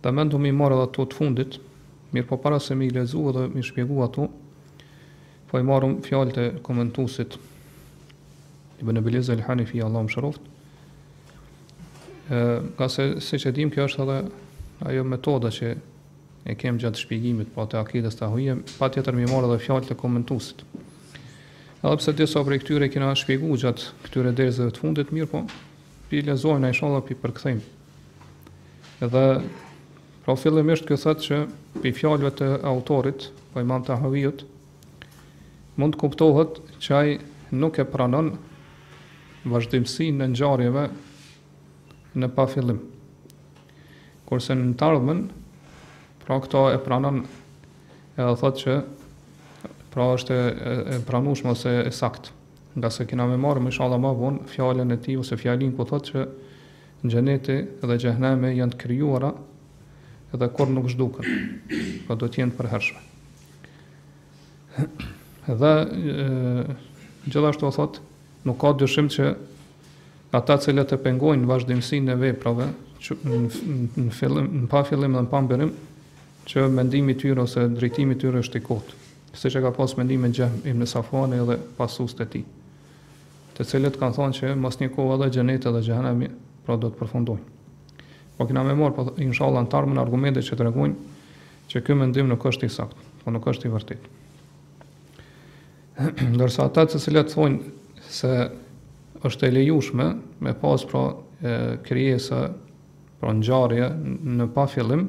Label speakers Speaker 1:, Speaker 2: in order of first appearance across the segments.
Speaker 1: Dhe mendoj m'i marrë edhe ato të fundit, mirëpo para se m'i lexu edhe m'i shpjegu ato, po i marrim fjalët e komentuesit Ibn Ebil Izz el Hanefi, Allahu e mëshiroftë, ngase, siç e dimë, kjo është edhe ajo metoda që e kem gjatë shpjegimit, po të akides Tahavije, patjetër m'i marrë edhe fjalët e komentuesit. Edhe pse disa prej këtyre i kena shpjegu gjatë këtyre derseve të fundit, mirëpo, p'i lexojmë, inshallah p'i përkthejmë. Edhe pra fillimisht ky thotë që prej fjalëve të autorit, pra po imam Tahaviut, mund të kuptohet që ai nuk e pranon vazhdimësinë e ngjarjeve në pafillim. Kurse në të ardhmen, pra këtë e pranon edhe thotë që pra është e, e pranueshme ose e saktë ngase kena me marrë inshallah ma vonë fjalën e tij ose fjalinë ku thotë që Xheneti dhe Xhehenemi janë të krijuara dhe kurrë nuk zhduken, po do të jenë të përhershme. Dhe gjithashtu thotë, nuk ka dyshim që ata të cilët e pengojnë vazhdimësinë e veprave qoftë në fillim, në pafillim dhe në pambarim, që mendimi i tyre ose drejtimi i tyre është i kotë, siç e ka pas mendimin Xhehm ibn Safvani dhe pasuesit e tij. të cilët kanë thënë që mas një kohë edhe xheneti dhe xhehenemi pra do të përfundojnë. Po kena me marr po inshallah në t'ardhmen argumente që tregojnë që ky mendim nuk është i saktë, po nuk është i vërtetë. Ndërsa ata të cilët thonë se është e lejushme me pas pra krijesa pra ngjarje në pafillim,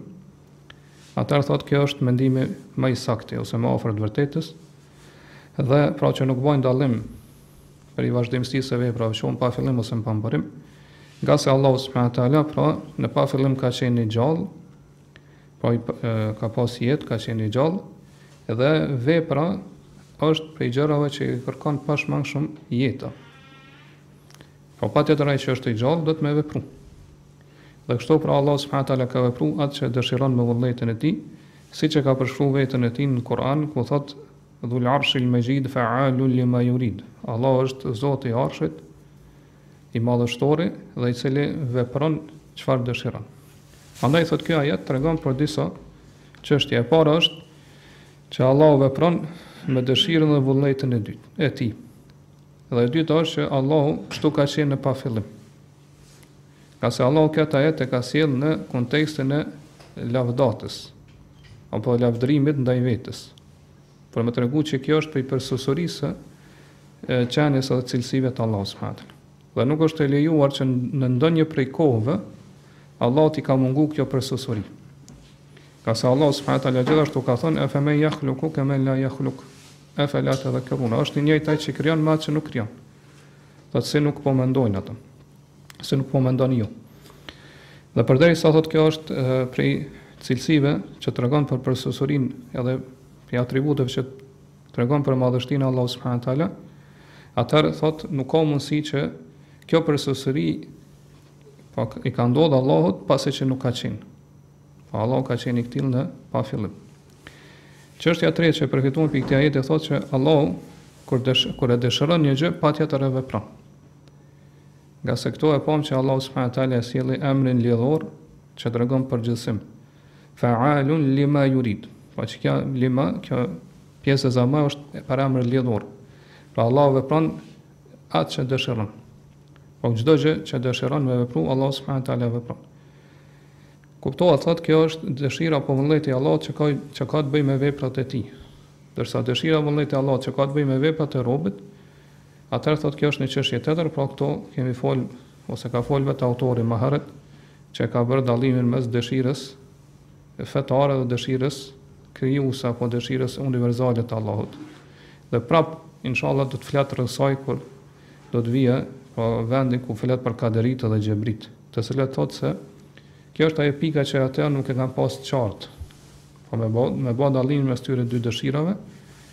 Speaker 1: atëherë thotë kjo është mendimi më i saktë ose më afër të vërtetës, dhe pra që nuk bojnë dallim prej vazhdimësisë së veprave qoftë në pafillim ose në pambarim, ngase Allah subhanahu ta'ala pra në pafillim ka qenë i gjallë, pra i, e, ka pas jetë, ka qenë i gjallë, dhe vepra është prej gjërave që i kërkon pashmangshëm jeta. Pra patjetër ai që është i gjallë, don me vepru. Dhe kështu pra Allah subhanahu ta'ala ka vepru atë që dëshiron me vullnetin e tij, Siç e ka përshkru veten e tij në Kur'an ku thotë Dhul Arshil Mexhid Fa'alun Lima Yurid, Allahu është Zoti i Arshit, i Madhështori dhe i cili vepron çfarë dëshiron. Andaj thotë ky ajet tregon për disa çështje. E para është që Allahu vepron me dëshirën dhe vullnetin e dytë, e tij. Dhe e dyta është që Allahu kështu ka qenë në pafillim. Nga se Allahu këtë ajet e ka sjellë në kontekstin e lavdatës, apo lavdërimit ndaj vetës. Për me tregu që kjo është prej përsosurisë së qenies edhe cilësive të Allahu s.w.t. Dhe nuk është e lejuar që në ndonjë prej kohëve, Allahut i ka mungu kjo përsosuri. Nga se Allahu s.w.t. gjithashtu ka thënë, e fe men jakhluku, ke men la jakhluku, e fe la tedhekkeruna. është i njëjtë ai që krijon me atë që nuk krijon. Thotë si nuk po mendojnë ata. Si nuk po mendoni ju. Dhe përderisa thotë kjo është e, prej cilësive që tregon për përsosurinë edhe prej atributeve që tregon për madhështinë e Allahut subhanahu taala, atëherë thotë nuk ka mundësi që kjo përsosuri po, i ka ndodhë Allahut pasi që nuk ka qenë. Po Allahu ka qenë i këtillë në pafillim. Çështja e tretë që përfituam prej këtij ajeti thotë që Allahu kur dësh, kur e dëshiron një gjë patjetër e vepron. Nga se këto e pamë që Allahu subhanahu wa taala sjell emrin lidhor që tregon përgjithësim. Fa'alun lima yurid. Pra që kjo lima, kjo pjesë e saj ma është pra emër lidhor. Pra Allahu vepron atë që dëshiron. Po çdo gjë që dëshiron me vepru, Allahu subhanahu wa taala vepron. Kuptohet thotë kjo është dëshira apo vullneti i Allahut që ka që ka të bëjë me veprat e tij. Ndërsa dëshira apo vullneti i Allahut që ka të bëjë me veprat e robit, atëherë thotë kjo është një çështje tjetër, për këtë kemi fol ose ka fol vetë autori më herët që ka bërë dallimin mes dëshirës fetare dhe dëshirës krijuese apo dëshirës universale të Allahut. Dhe prap inshallah do të flet rreth saj kur do të vijë pra vendi ku flet për kaderitë dhe xhebritë, të cilët thotë se kjo është ajo pika që ata nuk e kanë pasë të qartë, pra me bë me bë dallimin mes këtyre dy dëshirave,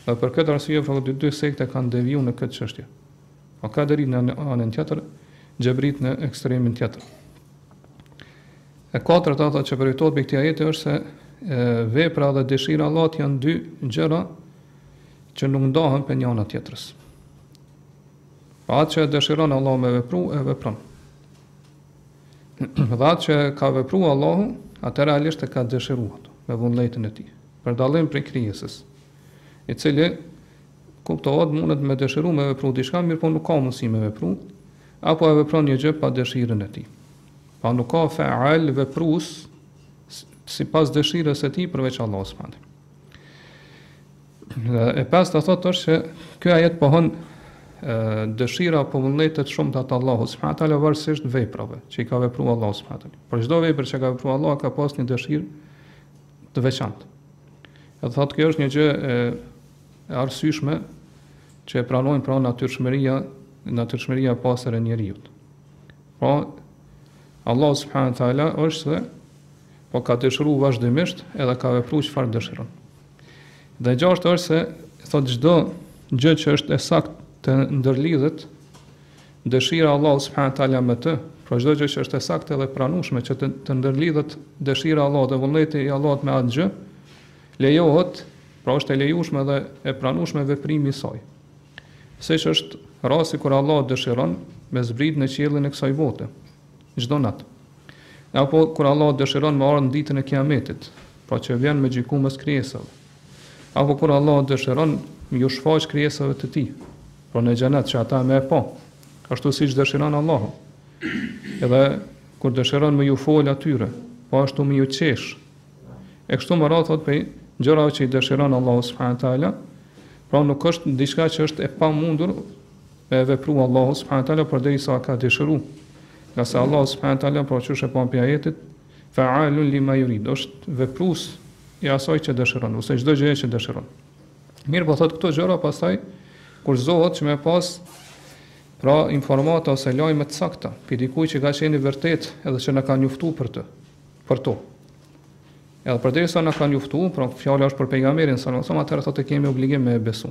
Speaker 1: dhe për këtë arsye pra këto dy sekte kanë deviju në këtë çështje. Pra kaderitë në anën tjetër, xhebritë në ekstremin tjetër. E katërta thotë që përfitojmë në këtë ajet është se e, vepra dhe dëshira e Allahut janë dy gjëra që nuk ndahen prej njëra-tjetrës. Atë që e dëshiron Allahu me vepru, e vepron. Dhe atë që ka vepru Allahu, atë realisht e ka dëshiru atë, me vullnetin e tij. Për dallim prej krijesës, i cili kuptohet mundet me dëshiru me vepru diçka, mirëpo nuk ka mundësi me vepru, apo e vepron një gjë pa dëshirën e tij. Pra nuk ka feal veprus sipas dëshirës së tij përveç Allahut së Dhe e pesta thotë është se ky ajet pohon dëshira apo vullnetet shumë të Allahu subhanahu taala varësisht veprave që i ka vepruar Allahu subhanahu taala. Për çdo vepër që ka vepruar Allahu ka pas një dëshirë të veçantë. Edhe thotë kjo është një gjë e, e arsyeshme që e pranojnë pra natyrshmëria, natyrshmëria e pastër e njeriu. Pra Allahu subhanahu taala është se po ka dëshiruar vazhdimisht edhe ka vepruar çfarë dëshiron. Dhe e gjashta është se thot çdo gjë që është e saktë të ndërlidhet dëshira e Allahut subhanahu teala me të, pra çdo gjë që është e saktë dhe e pranueshme që të, të ndërlidhet dëshira e Allahut dhe vullneti i Allahut me atë gjë, lejohet, pra është e lejueshme dhe e pranueshme veprimi i saj. Siç është rasti kur Allahu dëshiron me zbrit në qiellin e kësaj bote. Çdo natë. E apo kur Allahu dëshiron me ardhë në ditën e Kiametit, pra që vjen me gjyku mes krijesave. E apo kur Allahu dëshiron me ju shfaq krijesave të Tij, pra në xhenet që ata me e pa, ashtu siç dëshiron Allahu. Edhe kur dëshiron me ju fol atyre, po ashtu me ju qesh. E kështu me radhë thot prej gjërave që i dëshiron Allahu subhanahu wa taala, pra nuk është diçka që është e pamundur e vepru Allahu subhanahu wa taala përderisa ka dëshiru. Ngase Allahu subhanahu wa taala pra qysh e pamë prej ajetit, fa'alun lima yurid, është veprus i asaj që dëshiron, ose çdo gjë që dëshiron. Mirëpo thotë këto gjëra pastaj kushtëzohet që me pas pra informata ose lajme të sakta, prej dikuj që ka qenë i vërtetë edhe që na ka njuftu për të, për to. Edhe përderisa na ka njuftu, pra fjala është për Pejgamberin salallahu alejhi ue selem, atëherë thotë e kemi obligim me e besu.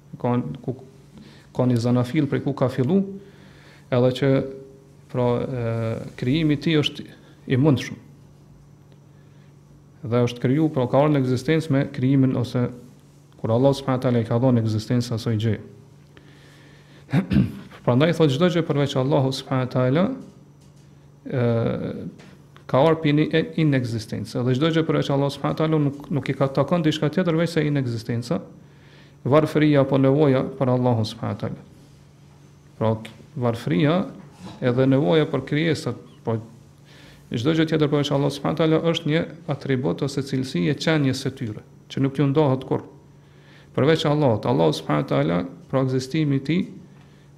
Speaker 1: ka ku ka një zanafil prej ku ka fillu, edhe që pra krijimi i tij është i mundshëm. Dhe është kriju, pra ka ardh në ekzistencë me krijimin ose kur Allahu subhanahu teala i ka dhonë ekzistencë asaj gjëje. Prandaj thot çdo gjë përveç Allahut subhanahu teala ka ardh prej inekzistencës. Dhe çdo gjë përveç Allahut subhanahu teala nuk, nuk i ka takon diçka tjetër veçse inekzistenca. Varfëria apo nevoja për Allahun subhanahu teala. Pra varfëria edhe nevoja për krijesat, apo çdo gjë tjetër përveç Allahut subhanahu teala është një atribut ose cilësi e qenies së tyre, që nuk ju ndahet kurrë. Përveç Allahut, Allahu subhanahu teala, pra ekzistimi i tij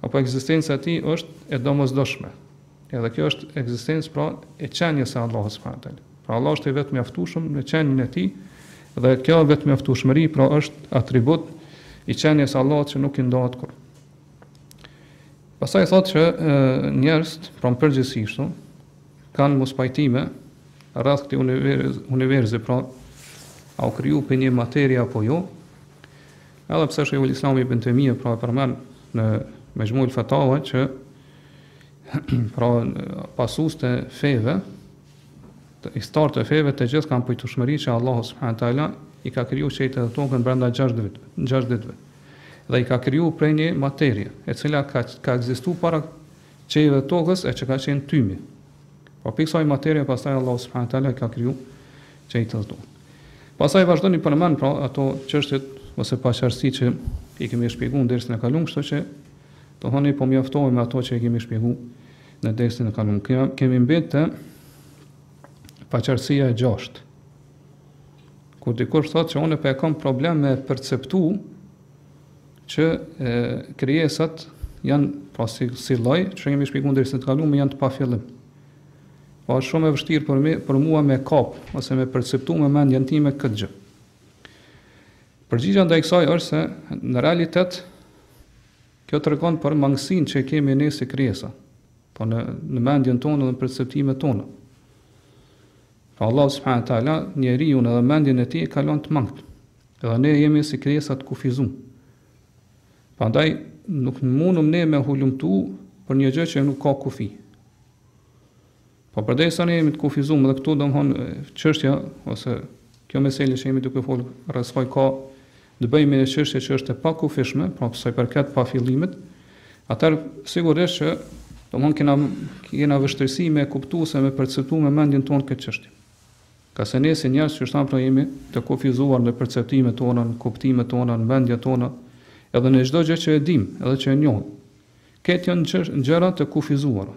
Speaker 1: apo ekzistenca e tij është e domosdoshme. Edhe kjo është ekzistencë pra e qenies së Allahut subhanahu wa taala. Pra Allah është i vetëmjaftueshëm në qenien e tij dhe kjo vetëmjaftueshmëri pra është atribut i qenies së Allahut që nuk i ndahet kurrë. Pastaj thotë që njerëzit pra në përgjithësi kështu kanë mospajtime rreth këtij universi, universi pra a u kriju prej një materie apo jo. Edhe pse Sheikhul Islami ibn Taymija pra e përmend në Mejmu'ul Fatawa që pra pasuesit e feve, ithtarët e feve të gjithë kanë pajtueshmëri që Allahu subhanahu taala i ka kriju qiejt e tokën brenda 6 ditëve, 6 ditëve. Dhe i ka kriju prej një materie, e cila ka ka ekzistuar para qiejve e tokës e që ka qenë tymi. Po prej kësaj materie pastaj Allahu subhanahu taala ka kriju qiejt e tokën. Pastaj vazhdon i përmend pra ato çështjet ose paqartësitë që i kemi shpjeguar në dersin e kaluar, kështu që Domethënë ne po mjaftohemi me ato që e kemi shpjegu në dersin e kalum. Kemi mbet te paqartësia e gjashtë. Ku dikush thot që unë pe kam problem me perceptu që e, krijesat janë pra si, si lloj, që kemi shpjegu në dersin e kalum, janë të pafillim. Po është shumë e vështirë për, me, për mua me kap, ose me perceptu me mendjen time këtë gjë. Përgjigja ndaj kësaj është se në realitet Kjo tregon për mangësinë që e kemi ne si krijesa, po në në mendjen tonë dhe në perceptimet tona. Pra Allahu subhanahu wa taala njeriun edhe mendjen e tij e ka lënë të mangët. Dhe ne jemi si krijesa të kufizuar. Prandaj nuk mundum ne me hulumtu për një gjë që nuk ka kufi. Po përderisa ne jemi të kufizuar edhe këtu, domthon çështja ose kjo meselë që jemi duke fol rreth saj ka të bëjë me një çështje që është e pakufishme, pra sa i përket pafillimit, atëherë sigurisht që domthon kena kena vështirësi me kuptuar ose me perceptuar me mendjen tonë këtë çështje. Ngase ne si njerëz që thamë pra jemi të kufizuar në perceptimet tona, në kuptimet tona, në mendjet tona, edhe në çdo gjë që e dimë, edhe që e njohim. Këto janë gjëra të kufizuara.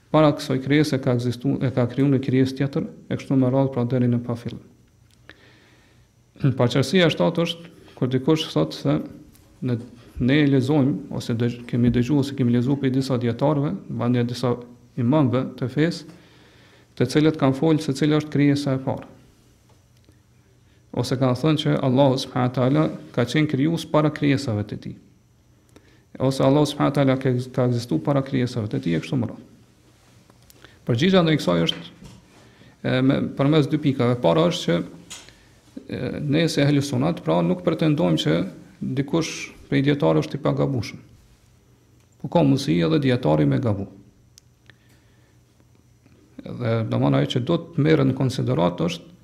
Speaker 1: Para kësaj krijese ka ekzistu e ka kriju një krijesë tjetër e kështu me radhë pra deri në pafillim. Paqartësia e shtatë është kur dikush thotë se ne ne e lexojmë ose dëgj, kemi dëgjuar ose kemi lexuar prej disa dijetarëve, madje disa imamëve të fesë, të cilët kanë folë se cila është krijesa e parë. Ose kanë thënë që Allahu subhanahu teala ka qenë krijues para krijesave të tij. Ose Allah subhanahu wa taala ka ka ekzistuar para krijesave të tij e kështu me radhë. Përgjigja ndaj kësaj është e, me përmes dy pikave. E para është që ne si ehli sunet, pra nuk pretendojmë që dikush prej dijetarëve është i pagabushëm. Po ka mundësi edhe dijetari me gabu. Dhe domethënë ajo që do të merret në konsideratë është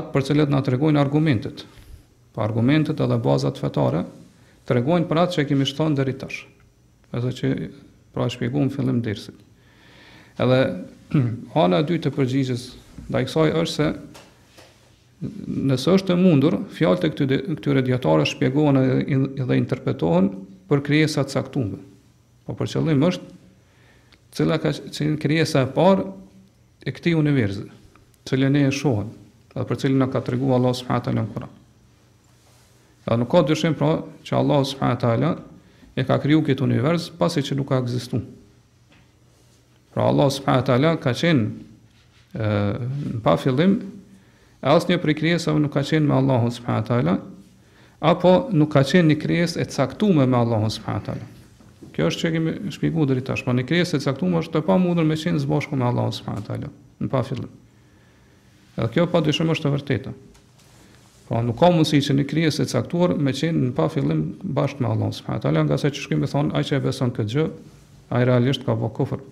Speaker 1: atë për cilën na tregojnë argumentet. Por argumentet edhe bazat fetare tregojnë për atë që e kemi thënë deri tash. Edhe që pra e shpjeguam në fillim të dersit. Edhe ana e dytë e përgjigjes ndaj kësaj është se nëse është e mundur, fjalët e këtyre dijetarëve shpjegohen dhe interpretohen për krijesa të caktuara. Po për qëllim është cila ka qenë krijesa e parë e këtij universi. cilin ne e shohim, dhe për cilin na ka tregu Allah subhanahu taala në Kur'an. Dhe nuk ka dyshim pra që Allah subhanahu taala e ka kriju këtë univers pasi që nuk ka egzistu. Pra Allah subhanahu taala ka qenë e, në pafillim e asnjë prej krijesave nuk ka qenë me Allahun subhanahu taala Apo nuk ka qenë një krijesë e caktuar me Allahun subhanahu wa taala. Kjo është çka kemi shpjeguar deri tash, pra një krijesë e caktuar është e pamundur me qenë së bashku me Allahun subhanahu wa taala, në pafillim. Edhe kjo padyshim është e vërtetë. Pra nuk ka mundësi që një krijesë e caktuar me qenë në pafillim bashkë me Allahun subhanahu wa taala, ngase siç kemi thënë ai që e beson këtë gjë, ai realisht ka bërë kufër.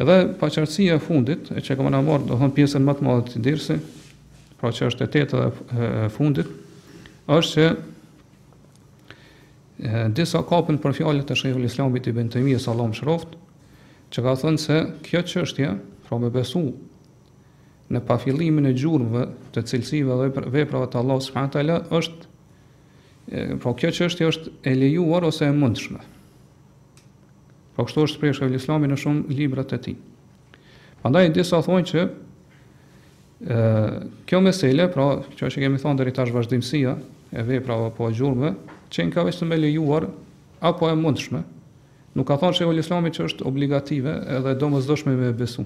Speaker 1: Edhe paqartësia e fundit, e që e kemi na marrë, domethënë pjesën më të madhe të dersit, pra që është e teta dhe e fundit, është që disa kapen për fjalët e Shejhul Islamit Ibn Tejmije Allahu e mëshiroftë, që ka thënë se kjo çështje, pra me besu në pafillimin e gjurmëve të cilësive dhe veprave të Allahut subhanahu wa taala është pra kjo çështje është e lejuar ose e mundshme. Po kështu është shprehur Shejhul Islami në shumë libra të tij. Prandaj disa thonë që ë kjo mesele, pra kjo që kemi thënë deri tash vazhdimësia e veprave apo e gjurmëve, qenka vetëm e lejuar apo e mundshme. Nuk ka thënë Shejhul Islami që është obligative e domosdoshme me besu.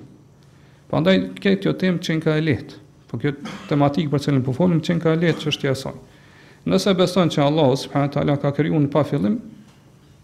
Speaker 1: Prandaj këtë kjo temë qenka e lehtë, po kjo tematikë për cilën po folim qenka e lehtë çështja e saj. Nëse beson që Allah subhanahu teala ka krijuar në pafillim,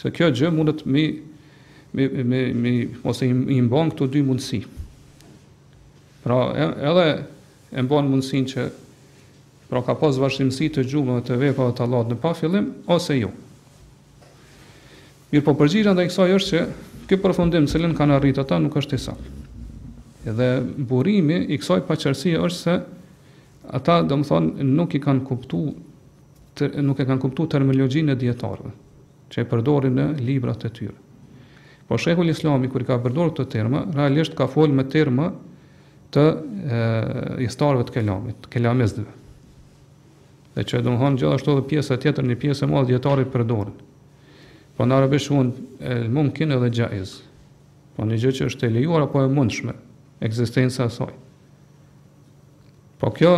Speaker 1: Se kjo gjë mundet mi mi mi mi ose i mban këto dy mundësi. Pra edhe e mban mundësinë që pra ka pas vazhdimësi të gjurmëve të veprave të Allahut në pafillim ose jo. Mirëpo përgjigja ndaj kësaj është që ky përfundim cilin kanë arrit ata nuk është i saktë. Dhe burimi i kësaj paqartësie është se ata domethënë nuk i kanë kuptuar nuk e kanë kuptu terminologjinë e dijetarëve, që e përdorin në librat e tyre. Po Shejhul Islami kur i ka përdorur këtë term, realisht ka folë me terma të dijetarëve të kelamit, kelamistëve. Dhe që domthon gjithashtu edhe pjesa tjetër, një pjesë e dijetarëve e përdorin. Po në arabisht quhen el mumkin edhe xhaiz. Po një gjë që është e lejuar apo e mundshme ekzistenca e saj. Po kjo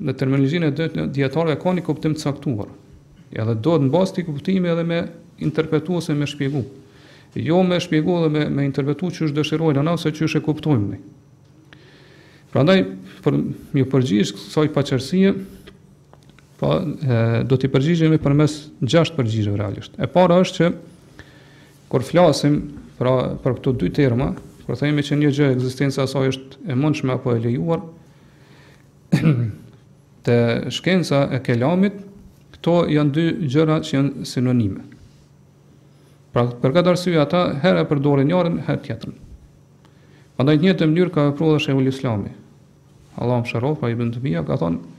Speaker 1: në terminologjinë e dijetarëve ka një kuptim të caktuar. Edhe duhet mbas atij kuptimi edhe me interpretu ose me shpjegu. Jo me shpjegu dhe me, me interpretu qysh dëshirojmë na ose qysh e kuptojmë ne. Prandaj, për një përgjigje kësaj paqartësie, pra, po, e, do t'i përgjigjemi përmes gjashtë përgjigjeve realisht. E para është që Kur flasim, pra, për këto dy terma, kur themi që një gjë ekzistenca e saj është e mundshme apo e lejuar, te shkenca e kelamit, këto janë dy gjëra që janë sinonime. Pra, për këtë arsye ata herë e përdorin njërin, herë tjetrën. Prandaj në të njëjtën mënyrë ka vepruar edhe Shejhul Islami, Allahu e mëshiroftë, pra Ibn Tejmija ka thonë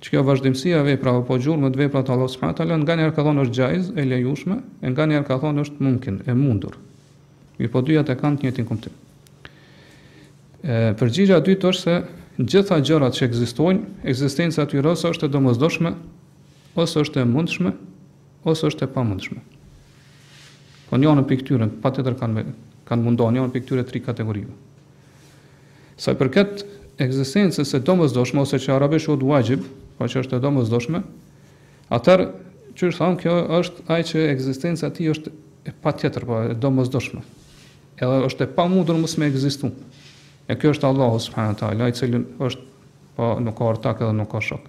Speaker 1: që kjo vazhdimësi e veprave apo gjurmët e veprave të Allahu subhanahu wa taala nganjëherë ka thonë është xhaiz e lejueshme, e nganjëherë ka thonë është mumkin e mundur. Mirëpo dyjat e kanë të njëjtin kuptim. E përgjigja e dytë është se gjitha gjërat që ekzistojnë, ekzistenca e tyre ose është e domosdoshme, ose është e mundshme, ose është e pamundshme. Po njëra prej këtyre patjetër kanë kanë me u kon njëra prej këtyre tri kategorive. Sa i përket ekzistencës së domosdoshme ose që arabisht quhet uaxhib, pra që është e domosdoshme, atëherë, qysh thamë, kjo është ai që ekzistenca e tij është e patjetër, pra e domosdoshme. Edhe është e pamundur mos me ekzistu. E kjo është Allahu subhanahu wa taala, i cili është pra po, nuk ka ortak edhe nuk ka shok.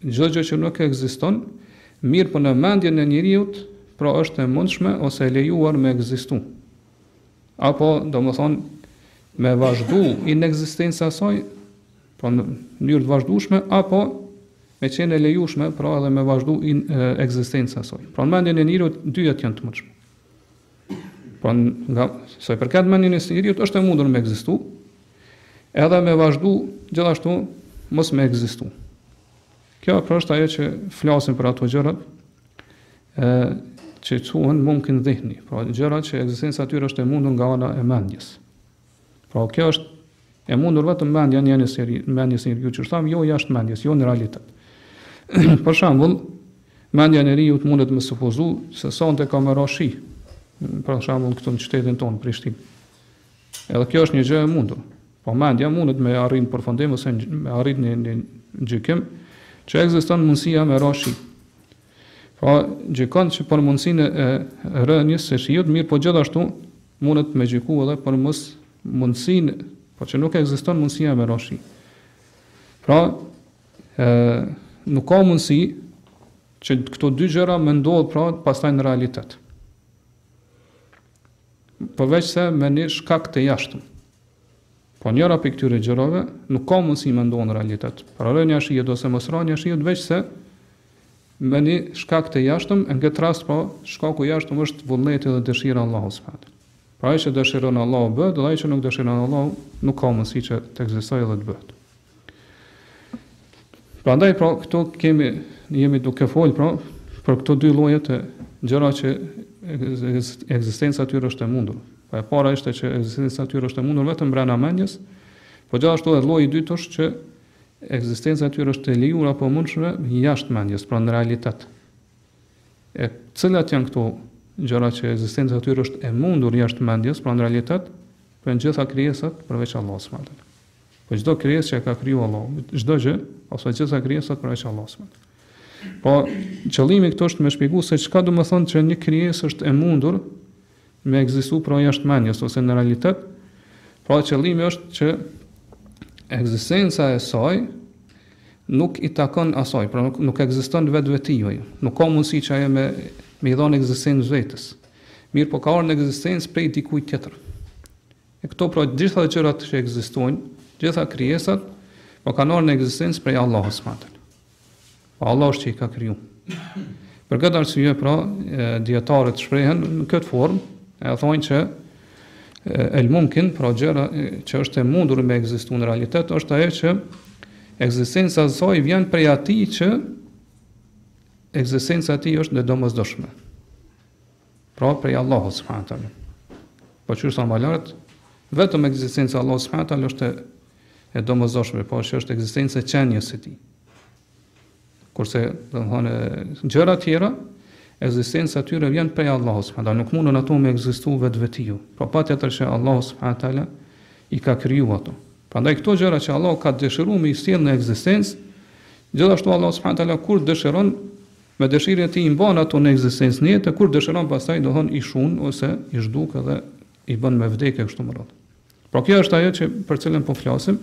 Speaker 1: Çdo gjë që nuk ekziston, mirëpo në mendjen e njeriut, pra është e mundshme ose e lejuar me ekzistu. Apo, domethënë, me vazhdu inekzistenca e saj, pra në mënyrë të vazhdueshme, apo me qenë e lejueshme, pra edhe me vazhdu inekzistenca e saj. Pra në mendjen e njeriut, dyjet janë të mundshme. Po nga sa i përket mendjes së njeriut është e mundur me ekzistu, edhe me vazhdu gjithashtu mos me ekzistu. Kjo pra është ajo që flasim për ato gjërat që quhen mumkin dhihni, pra gjëra që ekzistenca e tyre është e mundur nga ana e mendjes. Pra kjo është e mundur vetëm mendja, mendjen e njeriut, në mendjen e njeriut që thamë, jo jashtë mendjes, jo në realitet. Për shembull, mendja e njeriu mundet me supozu se sonte ka me ra shi. Për shembull, këtu në qytetin tonë Prishtinë. Edhe kjo është një gjë e mundur. Po mendja mundet me arrit në përfundim ose me arrit në një gjykim që ekziston mundësia me ra shi. Pra, gjykon që për mundësinë e rënies së shiut, mirëpo gjithashtu mundet me gjyku edhe për mosmundësinë, po që nuk ekziston mundësia me ra shi. Pra, ë nuk ka mundësi që këto dy gjëra me ndodh pra pastaj në realitet. Përveçse me një shkak të jashtëm. Po njëra prej këtyre gjërave nuk ka mundësi me ndodh në realitet. Pra rënia e shiut ose mosrënia e shiut veçse me një shkak të jashtëm, e në këtë rast pra shkaku i jashtëm është vullneti dhe dëshira e Allahut subhanahu wa taala. Pra ajo që dëshiron Allahu bëhet dhe ajo që nuk dëshiron Allahu nuk ka mundësi që të ekzistojë dhe të bëhet. Prandaj pra këtu kemi jemi duke fol pra për këto dy lloje të gjërave që ekzistenca e tyre është e mundur. Pra e para ishte që ekzistenca e tyre është e mundur vetëm brenda mendjes, po gjithashtu edhe lloji i dytë është që Ekzistenca e tyre është e lejuar apo e mundshme jashtë mendjes, pra në realitet. E cilat janë këto gjëra që ekzistenca e tyre është e mundur jashtë mendjes, pra në realitet, pra janë gjitha krijesat përveç Allahut s.w.t. Po çdo krijesë që e ka kriju Allahu, çdo gjë, ose gjitha krijesat përveç Allahut s.w.t. Po, qëllimi këtu është me shpjegu se çka do me thonë që një krijesë është e mundur me ekzistu pra jashtë mendjes ose në realitet, pra qëllimi është që ekzistenca e saj nuk i takon asaj, pra nuk, nuk ekziston vetvetiu ajo, nuk ka mundësi që ajo me, me i dhanë ekzistencë vetës, mirëpo ka ardh në ekzistencë prej dikuj tjetër. E këtu pra gjitha gjërat që ekzistojnë, gjitha krijesat, po kanë ardh në ekzistencë prej Allahut subhanahu teala. Po Allahu është që i ka kriju. Për këtë arsye pra dijetarët shprehen në këtë formë, e thonë që el mumkin pra gjëja që është e mundur me ekzistu në realitet është ajo që ekzistenca e saj vjen prej atij që ekzistenca e tij është e domosdoshme. Pra prej Allahut subhanahu teala. Po siç u tha më lart, vetëm ekzistenca e Allahut subhanahu teala është e domosdoshme, po që është ekzistenca e qenies së tij. Kurse, domthonë, gjëra të tjera, ekzistenca e tyre vjen prej Allahut subhanahu teala, nuk mundun ato me ekzistuar vetvetiu. Pra patjetër që Allahu subhanahu teala i ka kriju ato. Prandaj këto gjëra që Allahu ka dëshiruar me i sjell në ekzistencë, gjithashtu Allahu subhanahu teala kur dëshiron Me dëshirën e tij i bën ato në ekzistencë në jetë e kur dëshiron pastaj domethon i shun ose i zhduk edhe i bën me vdekë e kështu me radhë. Pra kjo është ajo që për cilën po flasim,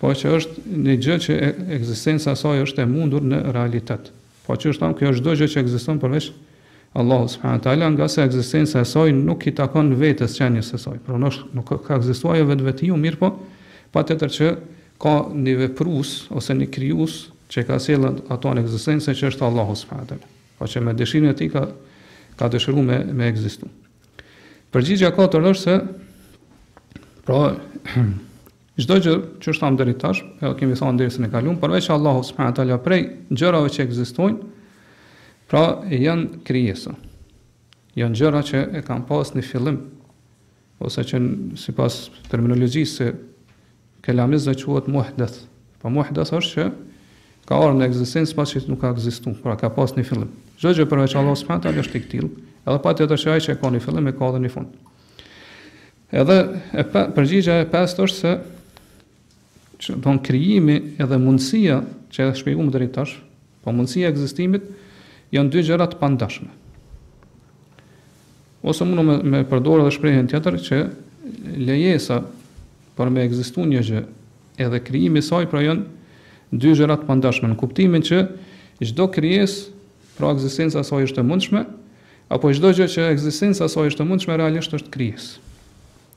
Speaker 1: po që është një gjë që ekzistenca e saj është e mundur në realitet. Po siç e thamë, kjo është çdo gjë që ekziston përveç Allahu subhanahu taala ngase ekzistenca e saj nuk i takon vetes qenies së saj. Pra nuk nuk ka ekzistuar ajo vetvetiu, mirëpo, patjetër që ka një veprues ose një krijues që i ka sjellë ato në ekzistencë e që është Allahu subhanahu wa taala, pra që me dëshirën e tij ka ka dëshiruar me me ekzistu. Përgjigja katër është se pra çdo gjë siç e thamë deri tash, e kemi thënë dersin e kalum, përveç Allahu subhanahu wa taala prej gjërave që ekzistojnë, pra janë krijesa. Janë gjëra që e kanë pas në fillim ose që sipas terminologjisë së kelamistëve quhet muhdath. Po muhdath është që ka ardhur në ekzistencë pasi nuk ka ekzistuar, pra ka pas një fillim. Çdo gjë përveç Allahut subhanahu wa taala është i tillë, edhe patjetër që ai që ka një fillim e ka edhe një fund. Edhe e pe, përgjigja e pestë është se Që domethon krijimi edhe mundësia që e shpjeguam deri tash, po mundësia e ekzistimit janë dy gjëra të pandashme. Ose mundum me, me përdorë edhe shprehjen tjetër që lejesa për me ekzistuar një gjë edhe krijimi i saj pra janë dy gjëra të pandashme në kuptimin që çdo krijesë pra ekzistenca e saj është e mundshme apo çdo gjë që ekzistenca e saj është e mundshme realisht është krijesë.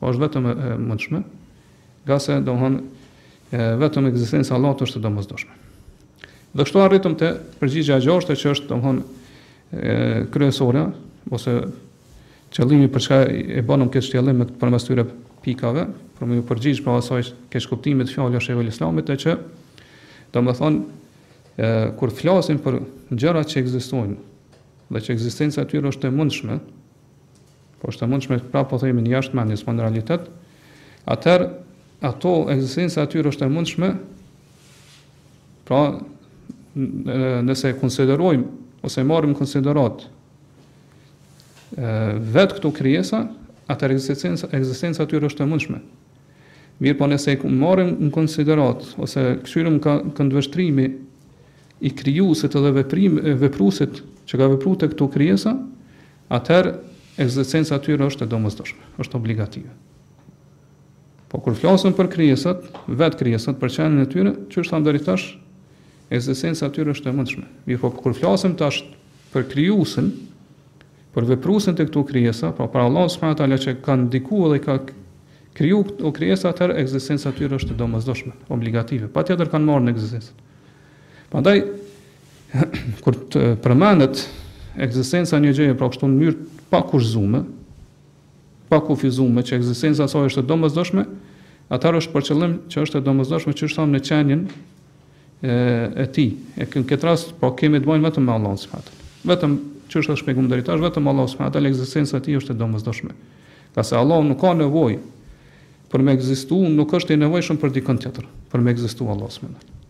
Speaker 1: Është vetëm e mundshme, ngase domthon vetëm ekzistenca e Allahut është e domosdoshme. Dhe kështu arritëm te përgjigjja e gjashtë që është domthon kryesore ose qëllimi për çka e bënëm këtë shtjellim me përmes këtyre pikave, për me ju përgjigj pra asaj keqkuptimit fjalës Shejhul Islamit e që domethonë e, kur flasim për gjërat që ekzistojnë dhe që ekzistenca e tyre është e mundshme Po është e mundshme, prapë po themi jashtë mendjes, po në realitet, atëherë ato ekzistenca e tyre është e mundshme, pra nëse e konsiderojmë, ose e marrim konsiderat, vetë këto krijesa, atëherë ekzistenca, ekzistenca e tyre është e mundshme. Mirëpo nëse e marrim në konsiderat, ose kqyrim ka këndvështrimi i krijusit dhe veprim, veprusit që ka vepru te këto krijesa, atëherë ekzistenca e tyre është e domosdoshme, është obligative. Po kur flasim për krijesat, vetë krijesat për qenien e tyre, siç e thamë deri tash, ekzistenca e tyre është e mundshme. Mirëpo kur flasim tash për krijuesin, për vepruesin te këto krijesa, pra për Allah subhanahu wa taala që ka ndikuar dhe ka kriju këto krijesa, atëherë ekzistenca e tyre është e domosdoshme, obligative. Patjetër kanë me ardhë në ekzistencë. Prandaj kur të përmendet ekzistenca një gjëje pra kështu në mënyrë pa kushtzume, pa kufizume që ekzistenca saj është e domosdoshme, atëherë është për qëllim që është e domosdoshme që është në qenien e e tij. E kë në këtë rast po kemi të bëjmë vetëm me Allahun subhanahu Vetëm që është shpjeguar deri tash vetëm Allahu subhanahu taala ekzistenca e tij është e domosdoshme. Ngase Allahu nuk ka nevojë për me ekzistuar, nuk është i nevojshëm për dikën tjetër, për me ekzistuar Allahu subhanahu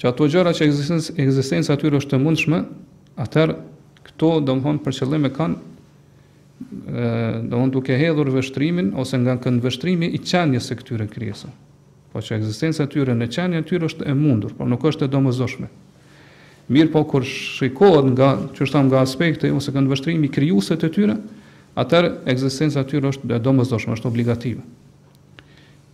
Speaker 1: Që ato gjëra që ekzistenca e tyre është e mundshme, atëherë këto domthon për qëllim e kanë domthon duke hedhur vështrimin ose nga këndvështrimi i qenies së këtyre krijesave. Po që ekzistenca e tyre në qenien e tyre është e mundur, por nuk është e domosdoshme. Mirëpo kur shikohet nga që është nga aspekti ose këndvështrimi i krijuesit të tyre, atëherë ekzistenca e tyre është e domosdoshme, është obligative.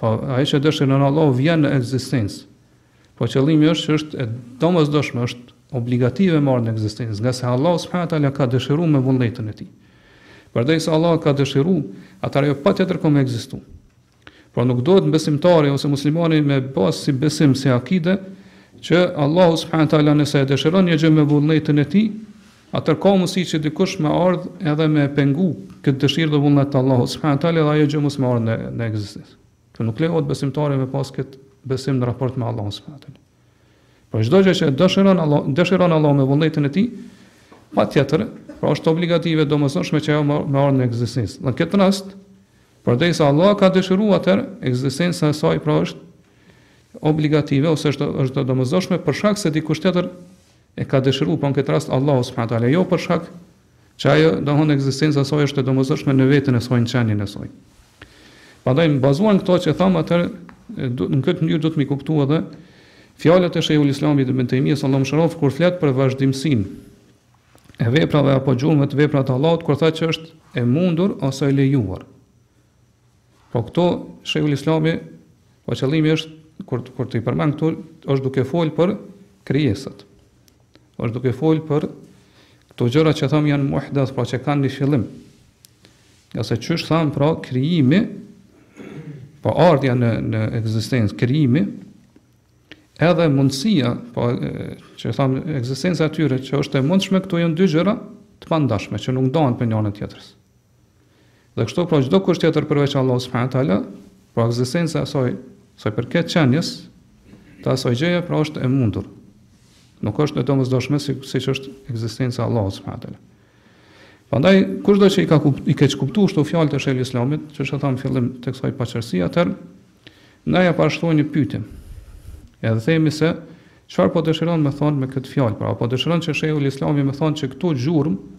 Speaker 1: Po, ajo që dëshiron Allahu vjen në ekzistencë. Po qëllimi është që është e domosdoshme, është obligative me ardh në ekzistencë, ngase Allahu subhanahu teala ka dëshiruar me vullnetin e tij. Përderisa Allahu ka dëshiruar, atëherë ajo patjetër ka me ekzistu. Por nuk duhet besimtari ose muslimani me pas si besim si akide që Allahu subhanahu teala nëse e dëshiron një gjë me vullnetin e tij, Atëherë ka mundësi që dikush me ardhë edhe me e pengu këtë dëshirë dhe vullnet të Allahut subhane teala edhe ajo gjë mos me ardhë në në ekzistencë. Kjo nuk lejohet besimtarit me pas këtë besim në raport me Allahun subhane teala. Pra çdo gjë që e dëshiron Allah, dëshiron Allah me vullnetin e tij, patjetër, pra është obligative e domosdoshme që ajo me ardhë në ekzistencë. Në këtë rast, përderisa Allah ka dëshiruar atë, ekzistenca e saj pra është obligative ose është është e domosdoshme për shkak se dikush tjetër e ka dëshiruar po në këtë rast Allahu subhana wa taala jo për shkak që ajo domthon ekzistenca e saj është e domosdoshme në veten e saj në qenien e saj prandaj me u bazu në këto që thamë atëherë në këtë mënyrë duhet me i kuptu edhe fjalët e Sheikhul Islamit ibn Taymijes Allahu mëshiroft kur flet për vazhdimësinë e veprave apo gjurmëve të veprave të Allahut kur tha që është e mundur ose e lejuar Po këto Sheikhul Islami, po qëllimi është kur kur i përmend këtu, është duke fol për krijesat. Është duke fol për këto gjëra që thon janë muhdath, pra që kanë një fillim. Ja se çysh thon pra krijimi, po ardhja në në ekzistencë krijimi, edhe mundësia, po që thon ekzistenca e tyre që është e mundshme, këto janë dy gjëra të pandashme që nuk ndahen prej njëra tjetrës. Dhe kështu pra çdo kush tjetër përveç Allahut subhanahu wa taala, pra ekzistenca e saj, sa i përket qenies, të asaj gjëje pra është e mundur. Nuk është e domosdoshme siç është ekzistenca e Allahut subhanahu wa taala. Prandaj kushdo që i ka kuptu, i keqkuptuar këto fjalë të Shejhul Islamit, që është thamë fillim të kësaj paqartësie atë, ndaj po ashtu një pyetje. Edhe themi se çfarë po dëshiron të thonë me këtë fjalë, pra a po dëshiron që Shejhul Islami të thonë që këto gjurmë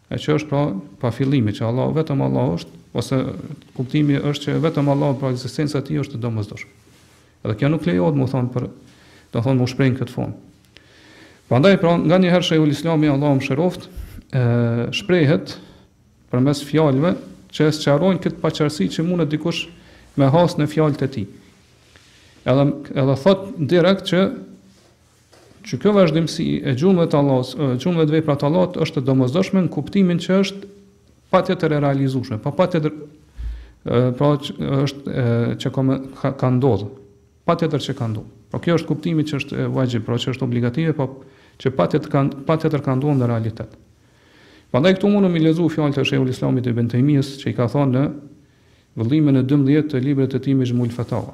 Speaker 1: E që është pra pa fillim, që Allahu vetëm Allahu është, ose kuptimi është që vetëm Allahu pra ekzistenca e tij është e domosdoshme. Edhe kjo nuk lejohet me thonë për, do të thonë me shpreh në këtë formë. Prandaj pra nganjëherë Shejhul Islami Allahu e mëshiroftë, ë shprehet përmes fjalëve që e sqarojnë këtë paqartësi që mundet dikush me has në fjalët e tij. Edhe edhe thotë direkt që Që kjo vazhdimësi e gjurmëve të Allahut, e gjurmëve të veprave të Allahut është e domosdoshme në kuptimin që është patjetër e realizueshme, pa po patjetër pra që është e, që ka ka, ka ndodhur. Patjetër që ka ndodhur. Po pra, kjo është kuptimi që është vaxhib, pra që është obligative, po që patjetër ka patjetër ka ndodhur në realitet. Prandaj këtu mundum m'i lexu fjalët e Shejhul Islamit ibn Tejmijes që i ka thënë në vëllimin e 12 të librit të tij Mexhmul Fetawa.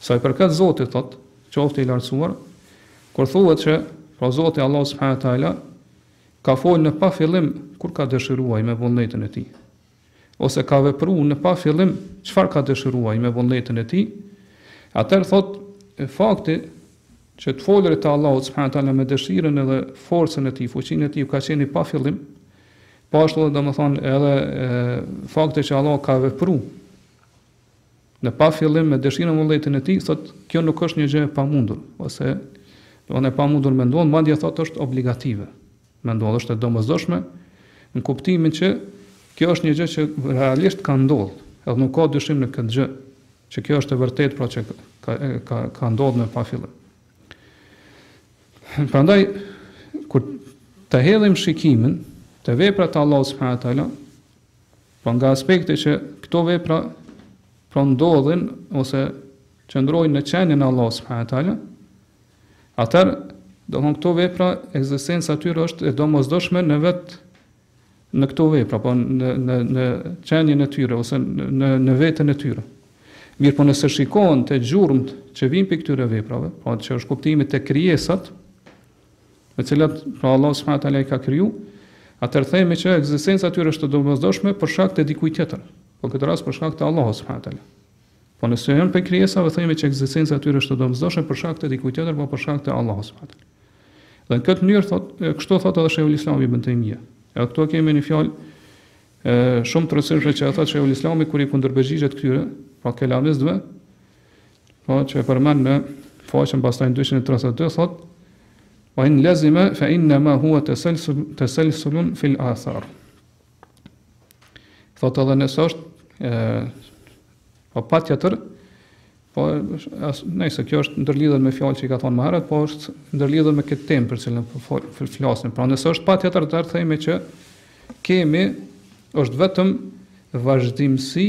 Speaker 1: Sa i përket Zotit, thotë, qoftë i lartësuar, kur thuhet që, pra Zoti Allahu subhanahu wa taala, ka folë në pa fillim kur ka dëshiru me vullnetin e tij, ose ka vepru në pa fillim çfarë ka dëshiru me vullnetin e tij, atëherë thotë, e fakti që të folërit e Allahut subhanahu wa taala me dëshirën edhe forcën e tij, fuqinë e tij ka qenë i pa fillim, po ashtu edhe domethënë edhe e, fakti që Allahu ka vepru Në pa fillim me dëshirën e vullnetin e tij, thotë, kjo nuk është një gjë e pamundur, ose do të thotë e pamundur me ndodh, madje thotë është obligative. Me ndodh është e domosdoshme në kuptimin që kjo është një gjë që realisht ka ndodhur, edhe nuk ka dyshim në këtë gjë, që kjo është e vërtetë pra që ka ka ka ndodhur në pa fillim. Prandaj kur të hedhim shikimin te veprat e Allahut subhanahu wa taala, Pra nga aspekti që këto vepra pra ndodhin ose qëndrojnë në qenien e Allahut subhanahu teala, atëherë do të thonë këto vepra ekzistenca e tyre është e domosdoshme në vetë në këto vepra, po në në në qenien e tyre ose në në veten e tyre. Mirëpo nëse shikon te gjurmët që vijnë prej këtyre veprave, po që është kuptimi te krijesat, të cilat pra Allahu subhanahu wa taala i ka krijuar, atëherë themi që ekzistenca e tyre është e domosdoshme për shkak të dikujt tjetër, po këtë rast për shkak të Allahut subhanahu wa taala. Po ekzistencën e krijesave themi që ekzistenca e tyre është e domosdoshme për shkak të dikujt tjetër, po për shkak të Allahut subhanahu wa taala. Dhe në këtë mënyrë thot, kështu thot edhe Sheikhul Islam ibn Taymija. Edhe këtu kemi një fjalë e shumë të rëndësishme që e thot Sheikhul Islami kur i kundërpërgjigjet këtyre, pra kelamistëve, Po që e përmend në faqen pastaj 232 thot wa in lazima fa innama huwa tasalsul tasalsulun fil athar. Thot edhe nëse është e po patjetër po nëse kjo është e ndërlidhur me fjalë që i ka thonë më herët, po është ndërlidhur me këtë temë për cilën po flasim. Pra nëse është patjetër të themi që kemi është vetëm vazhdimësi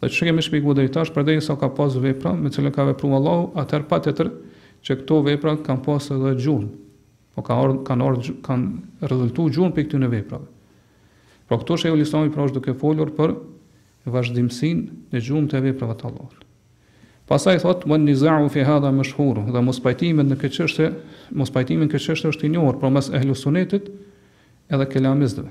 Speaker 1: Dhe siç e kemi shpjeguar deri tash, përderisa ka pas vepra me të cilën ka vepruar Allahu, atëherë patjetër që këto vepra kanë pas edhe gjurmë. Po ka ardhur kanë ardhur kanë rezultuar gjurmë pi këtyre veprave. Pra këto shehu Islami pra është duke folur për vazhdimësinë në gjurmë të veprave të Allahut. Pastaj thot wan nizau fi hadha mashhur, dhe mospajtimet në këtë çështje, mospajtimi në këtë çështje është i njohur përmes ehlu sunnetit edhe kelamistëve.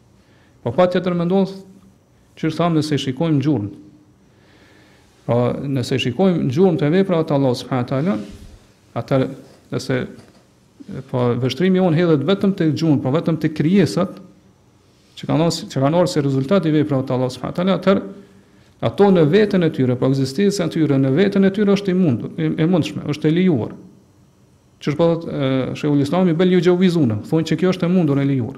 Speaker 1: Po patjetër më ndodh siç e thamë nëse shikojmë në gjurmë. Pra nëse shikojmë në gjurmë të vepra të Allah subhanahu taala, atër nëse po vështrimi jonë hedhet vetëm te gjurmët, po vetëm te krijesat që kanë dhënë që kanë dhënë si rezultat i veprave të Allah subhanahu taala, atër ato në veten e tyre, po ekzistenca e tyre në veten e tyre është e mundur, e mundshme, është e lejuar. Çfarë po thotë Sheikhul Islami bel juxhevizune, thonë se kjo është e mundur e lejuar.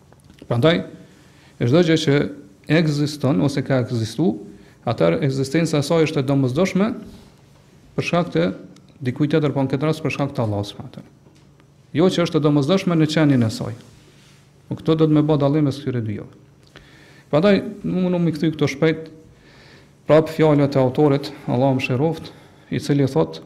Speaker 1: Prandaj, çdo gjë që ekziston ose ka ekzistuar, atëherë ekzistenca e saj është e domosdoshme për shkak të dikujt tjetër, po në këtë rast për shkak të Allahut subhanahu wa taala. Jo që është e domosdoshme në qenien e saj. Po këto duhet me bë dallim mes këtyre dyjave. Prandaj, nuk mundom të kthy këto shpejt prap fjalët e autorit, Allahu mëshiroft, i cili thotë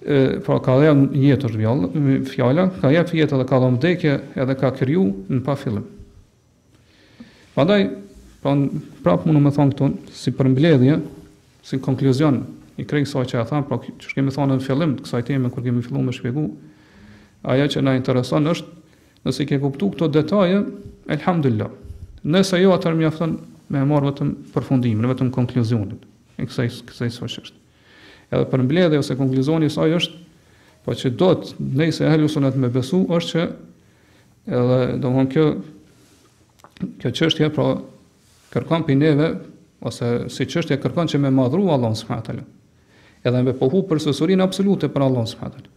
Speaker 1: Pra ka dhënë jetë ka ngjallë, fjala, ka jep jetë dhe ka dhënë vdekje edhe ka kriju në pa fillim. Prandaj, pra, prapë mundu me thonë këtu, si përmbledhje, si konkluzion i krejt kësaj që e thamë, pra siç e kemi thonë në fillim të kësaj teme, kur kemi fillu me shpjegu, aja që na intereson është, nëse ke kuptu këto detaje, elhamdulillah, nëse jo atër mjafton me e marrë vetëm përfundimin, vetëm konkluzionin, e kësaj, kësaj çështje. Edhe përmbledhja ose konkluzioni i saj është po që duhet ne si ehlu sunet me besu është që edhe domthon kjo kjo çështje pra kërkon pi neve ose si çështje kërkon që me madhru Allahun subhanahu teala. Edhe me pohu përsosurinë absolute për Allahun subhanahu teala.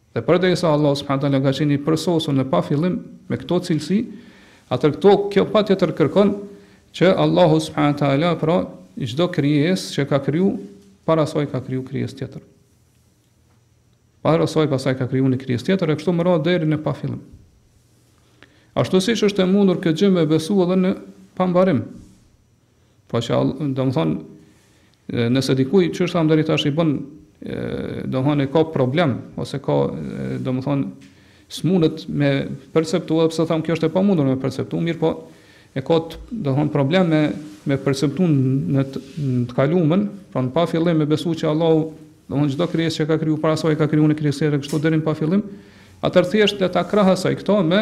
Speaker 1: Dhe përderisa Allahu subhanahu wa ta'ala ka qenë i përsosur në pafillim me këto cilësi, atëherë këto kjo patjetër kërkon që Allahu subhanahu wa ta'ala pra çdo krijesë që ka kriju para saj ka kriju krijesë tjetër. Para saj pasaj ka kriju një krijesë tjetër e kështu me radhë deri në pafillim. Ashtu siç është e mundur këtë gjë me besu edhe në pambarim. Po që domethonë, nëse dikujt që është ende deri tash i bën, domethonë, e ka problem, ose ka, domethonë, s'munet me perceptu, edhe pse thamë kjo është e pamundur me perceptu, mirëpo, e ka të, domethonë problem me me perceptu në të, në të kalumen, pra në pafillim me besu që Allahu, domethonë çdo krijesë që ka kriju para saj ka kriju një krijesë kështu deri në pafillim, atëherë thjesht le ta krahasojë këtë me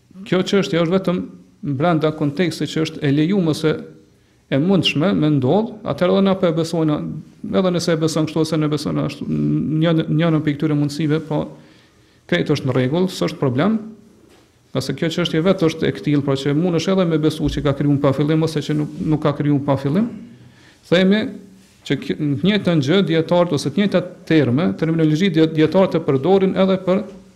Speaker 1: Kjo çështje është vetëm brenda kontekstit që është e lejuar ose e mundshme me ndodh, atëherë edhe na po e besojmë, edhe nëse e beson kështu ose e beson ashtu, një një në pikturë mundësive, po krejt është në rregull, s'është problem. Nëse kjo çështje vetë është e këtill, pra që mundesh edhe me besu që ka krijuar pa fillim ose që nuk nuk ka krijuar pa fillim, themi që në të njëjtën gjë dietarët ose të njëjtat terme, terminologji dietarët e përdorin edhe për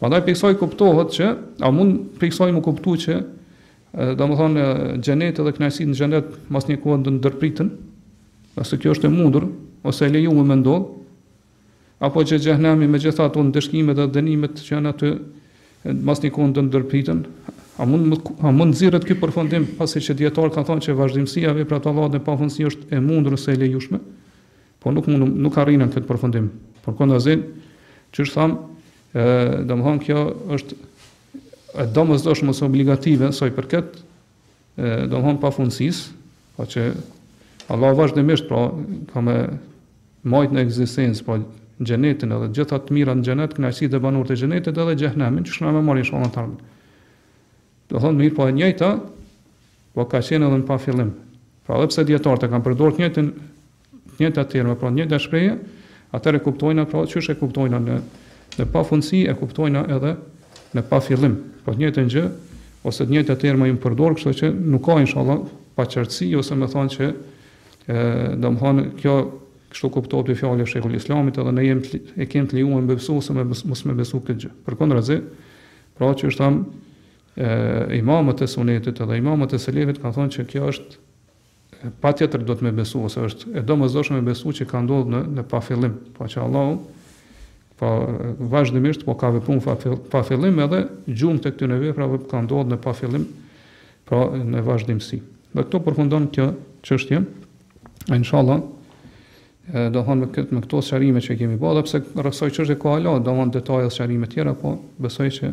Speaker 1: Prandaj prej kësaj kuptohet që a mund prej kësaj me kuptu që domethënë xheneti dhe kënaqësitë në xhenet mas një kohë do ndërpriten, nëse kjo është e mundur ose e lejuar me ndodh, apo që xhehenemi me gjitha ato ndëshkimet dhe dënimet që janë aty mas një kohë do ndërpriten, a mund a mund nxirret ky përfundim pasi që dijetarët kanë thonë që vazhdimësia e veprave të Allahut në pafundësi është e mundur ose e lejuar. Po nuk mund nuk arrijna në këtë përfundim. Përkundrazi, qysh thamë, domethonë kjo është e domosdoshme ose obligative, sa i përket, domethonë pafundësisë, pra po që Allah vazhdimisht, pra, ka me majtë në ekzistencë, pra, po xhenetin edhe gjitha të mirat në xhenet, kënaqësitë dhe banorët e xhenetit edhe xhehenemin, qysh na e marrim shumë normale. Domethonë, mirëpo po e njëjta, pra ka qenë edhe në pafillim. Pra, edhe pse dijetarët e kanë përdor të njëjtin Të njëjtat terma, pra të njëjtat shprehje, atëherë kuptojna pra qysh e kuptojna në në pafundësi e kuptojna edhe në pafillim. Po të njëjtën gjë ose të njëjtat terma janë përdor, kështu që nuk ka inshallah paqartësi ose me thonë që ë domthon kjo kështu kuptohet prej fjalëve shejhul Islamit edhe ne jem e kem të lejuar me besu ose me mos me besu këtë gjë. Përkundrazi, pra qysh thamë ë imamët e sunetit edhe imamët e selefit kanë thonë që kjo është Patjetër duhet me besu ose është e domosdoshme me besu që ka ndodhur në në pafillim, pasi që Allahu vazhdimisht ka vepruar në pafillim edhe gjurmët e këtyre veprave ka ndodhur në pafillim, pra në vazhdimësi. Dhe këtu përfundon kjo çështje. Inshallah do thonë me këtë me këto sqarime që kemi bërë, edhe pse rreth kësaj çështje ka hala, do thonë detaje sqarime të tjera, po besoj që